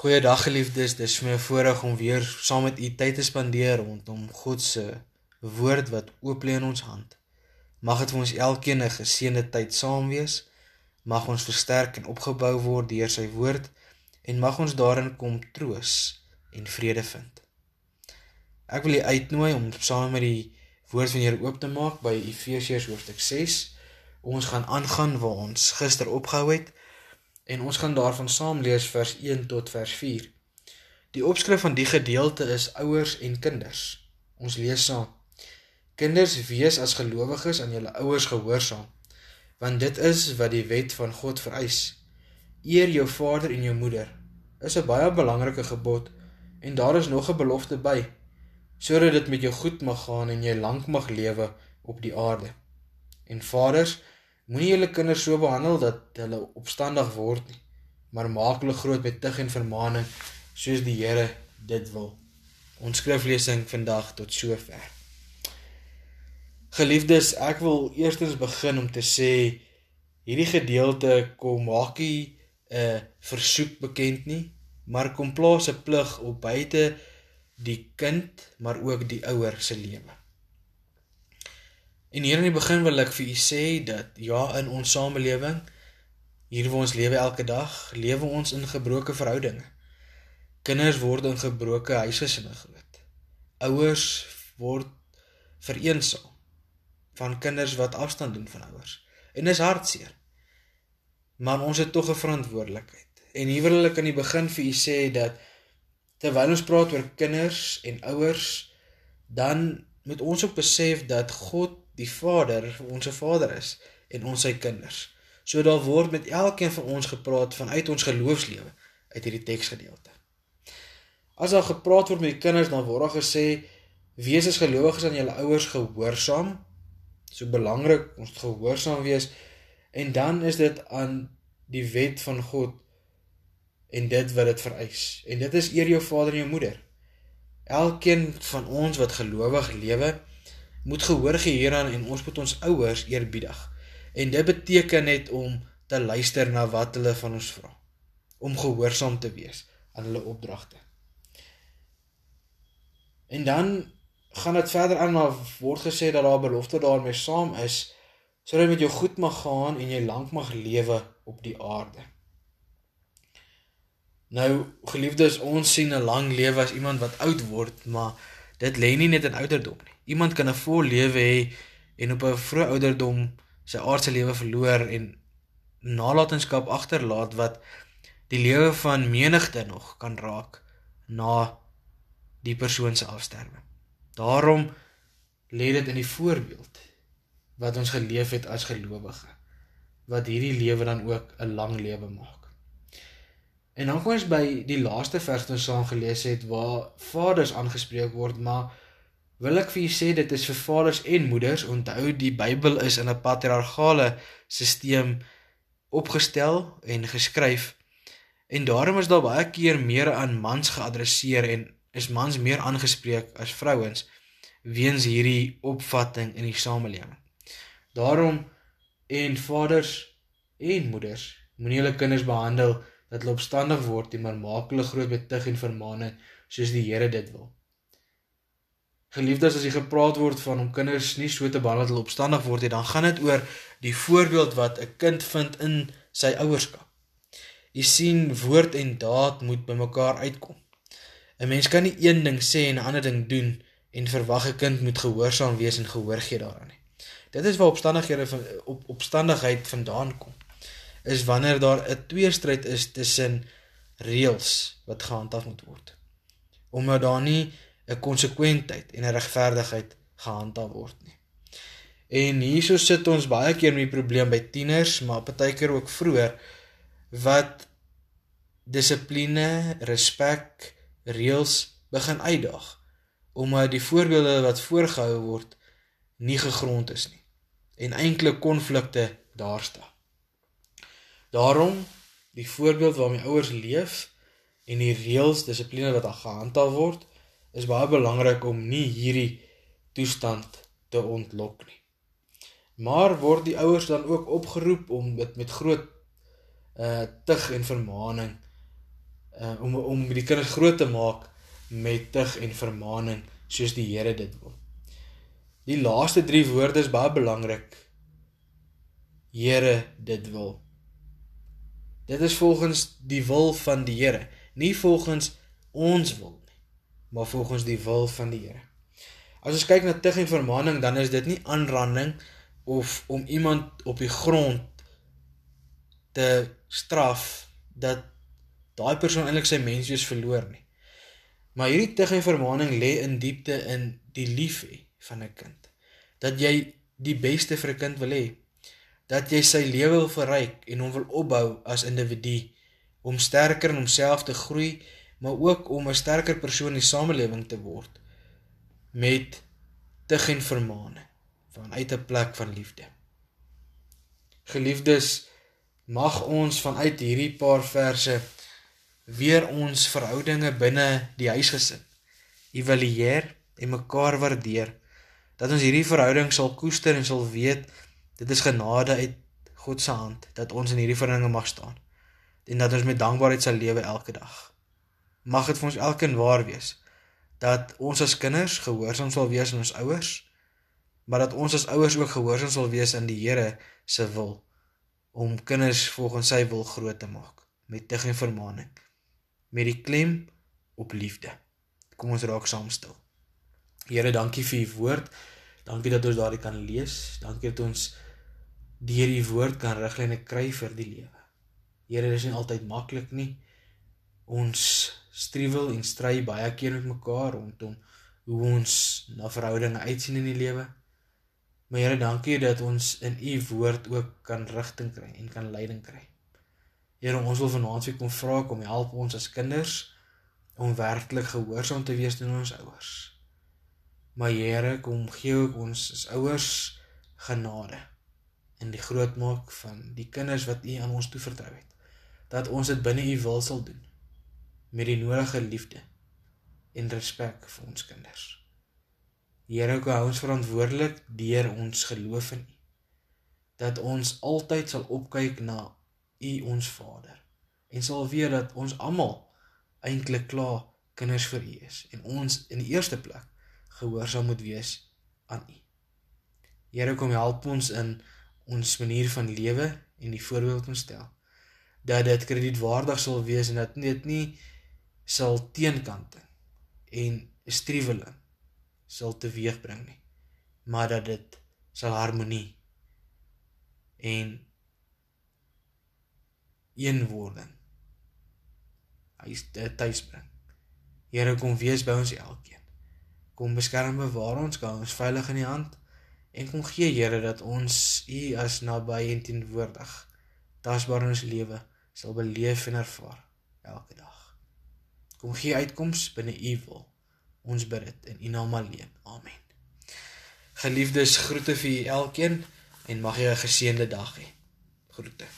Goeiedag geliefdes, dis my voorreg om weer saam met u tyd te spandeer rondom God se woord wat oop lê in ons hand. Mag dit vir ons elkeen 'n geseënde tyd saam wees. Mag ons versterk en opgebou word deur sy woord en mag ons daarin kom troos en vrede vind. Ek wil u uitnooi om saam met die woord van die Here oop te maak by Efesiërs hoofstuk 6. Ons gaan aangaan waar ons gister opgehou het en ons gaan daarvan saam lees vers 1 tot vers 4. Die opskrif van die gedeelte is ouers en kinders. Ons lees saam. Kinders, wees as gelowiges aan julle ouers gehoorsaam, want dit is wat die wet van God vereis. Eer jou vader en jou moeder. Is 'n baie belangrike gebod en daar is nog 'n belofte by, sodat dit met jou goed mag gaan en jy lank mag lewe op die aarde. En vaders, Moenie julle kinders so behandel dat hulle opstandig word nie, maar maak hulle groot met tug en vermaaning soos die Here dit wil. Ons skriflesing vandag tot sover. Geliefdes, ek wil eerstens begin om te sê hierdie gedeelte kom maak nie 'n versoek bekend nie, maar kom plaas 'n plig op buite die kind, maar ook die ouer se lewe. En hier in die begin wil ek vir u sê dat ja in ons samelewing hier waar ons lewe elke dag, lewe ons in gebroke verhoudinge. Kinders word in gebroke huisgesinne groot. Ouers word vereensaam van kinders wat afstand doen van ouers. En dis hartseer. Maar ons het tog 'n verantwoordelikheid. En hier wil ek aan die begin vir u sê dat terwyl ons praat oor kinders en ouers, dan moet ons ook besef dat God die Vader ons se Vader is en ons sy kinders. So daar word met elkeen van ons gepraat vanuit ons geloofslewe uit hierdie teksgedeelte. As daar gepraat word met die kinders dan word daar gesê wees as gelowiges aan julle ouers gehoorsaam. So belangrik ons gehoorsaam wees en dan is dit aan die wet van God en dit wat dit vereis. En dit is eer jou vader en jou moeder. Elkeen van ons wat gelowig lewe, moet gehoor gee hieraan en ons moet ons ouers eerbiedig. En dit beteken net om te luister na wat hulle van ons vra. Om gehoorsaam te wees aan hulle opdragte. En dan gaan dit verder aan na word gesê dat daar belofte daarmee saam is sodat met jou goed mag gaan en jy lank mag lewe op die aarde. Nou geliefdes, ons sien 'n lang lewe as iemand wat oud word, maar dit lê nie net in ouderdom nie. Iemand kan 'n vol lewe hê en op 'n vroeë ouderdom sy aardse lewe verloor en nalatenskap agterlaat wat die lewe van menigte nog kan raak na die persoon se afsterwe. Daarom lê dit in die voorbeeld wat ons geleef het as gelowige wat hierdie lewe dan ook 'n lang lewe maak. En dan kom ons by die laaste vers wat ons saam gelees het waar vaders aangespreek word, maar wil ek vir julle sê dit is vir vaders en moeders. Onthou die Bybel is in 'n patriargale stelsel opgestel en geskryf. En daarom is daar baie keer meer aan mans geadresseer en is mans meer aangespreek as vrouens weens hierdie opvatting in die samelewing. Daarom en vaders en moeders moenie hulle kinders behandel dat hulle opstandig word nie, maar maak hulle groot met tug en vermaaning soos die Here dit wil. Geliefdes, as jy gepraat word van om kinders nie so te behandel dat hulle opstandig word nie, dan gaan dit oor die voorbeeld wat 'n kind vind in sy ouerskap. Jy sien woord en daad moet bymekaar uitkom. 'n Mens kan nie een ding sê en 'n ander ding doen en verwag 'n kind moet gehoorsaam wees en gehoor gee daaraan nie. Dit is waar opstandighede van op opstandigheid vandaan kom. Is wanneer daar 'n tweestryd is tussen reëls wat gehandhaaf moet word. Omdat daar nie 'n konsekwentheid en 'n regverdigheid gehandhaaf word nie. En hierso sit ons baie keer met die probleem by tieners, maar partykeer ook vroeër wat dissipline, respek, reëls begin uitdaag omdat die voorbeelde wat voorgehou word nie gegrond is nie en eintlik konflikte daar staan. Daarom die voorbeeld waarmee ouers leef en die reëls, dissipline wat gehandhaaf word, is baie belangrik om nie hierdie toestand te ontlok nie. Maar word die ouers dan ook opgeroep om dit met groot uh tug en vermaaning uh, om om die kinders groot te maak met tug en vermaaning soos die Here dit wil. Die laaste 3 woorde is baie belangrik. Here dit wil. Dit is volgens die wil van die Here, nie volgens ons wil maar volgens die wil van die Here. As ons kyk na tug en vermaaning, dan is dit nie aanranding of om iemand op die grond te straf dat daai persoon eintlik sy menswees verloor nie. Maar hierdie tug en vermaaning lê in diepte in die liefhe van 'n kind. Dat jy die beste vir 'n kind wil hê. Dat jy sy lewe wil verryk en hom wil opbou as individu om sterker in homself te groei, maar ook om 'n sterker persoon in die samelewing te word met tug en vermaaning vanuit 'n plek van liefde. Geliefdes, mag ons vanuit hierdie paar verse weer ons verhoudinge binne die huisgesin evalueer en mekaar waardeer dat ons hierdie verhouding sal koester en sal weet dit is genade uit God se hand dat ons in hierdie verhoudinge mag staan en dat ons met dankbaarheid sal lewe elke dag mag dit vir ons elkeen waar wees dat ons as kinders gehoorsaam sal wees aan ons ouers maar dat ons as ouers ook gehoorsaam sal wees aan die Here se wil om kinders volgens sy wil groot te maak met tug en vermaaning met die klem op liefde. Kom ons raak saam stil. Here, dankie vir u woord. Dankie dat ons daardie kan lees. Dankie dat ons deur u woord kan riglyne kry vir die lewe. Here, dit is nie altyd maklik nie. Ons struwel en stry baie keer met mekaar rondom hoe ons na verhoudinge uitsien in die lewe. Maar Here, dankie dat ons in u woord ook kan rigting kry en kan leiding kry. Here, ons wil vanaand vir kom vra kom help ons as kinders om werklik gehoorsaam te wees aan ons ouers. Maar Here, kom gee ook ons as ouers genade in die grootmaak van die kinders wat U aan ons toevertrou het. Dat ons dit binne U wil sal doen met die nodige liefde en respek vir ons kinders. Here, kom hou ons verantwoordelik deur ons geloof in U. Dat ons altyd sal opkyk na U ons Vader en sal weet dat ons almal eintlik klaar kinders vir U is en ons in die eerste plek gehoorsaam moet wees aan U. Here kom help ons in ons manier van lewe en die voorbeeld ons stel dat dit kredietwaardig sal wees en dat dit nie sal teenkante en struweling sal teweegbring nie maar dat dit sal harmonie en eenwording. Hy is tuis bring. Here kom wees by ons elkeen. Kom beskerm bewaar ons, hou ons veilig in U hand en kom gee Here dat ons U as naby en teenwoordig tasbaar in ons lewe sal beleef en ervaar elke dag. Kom gee uitkoms binne U wil. Ons bid dit in U naam alleen. Amen. Geliefdes, groete vir u elkeen en mag jy 'n geseënde dag hê. Groete.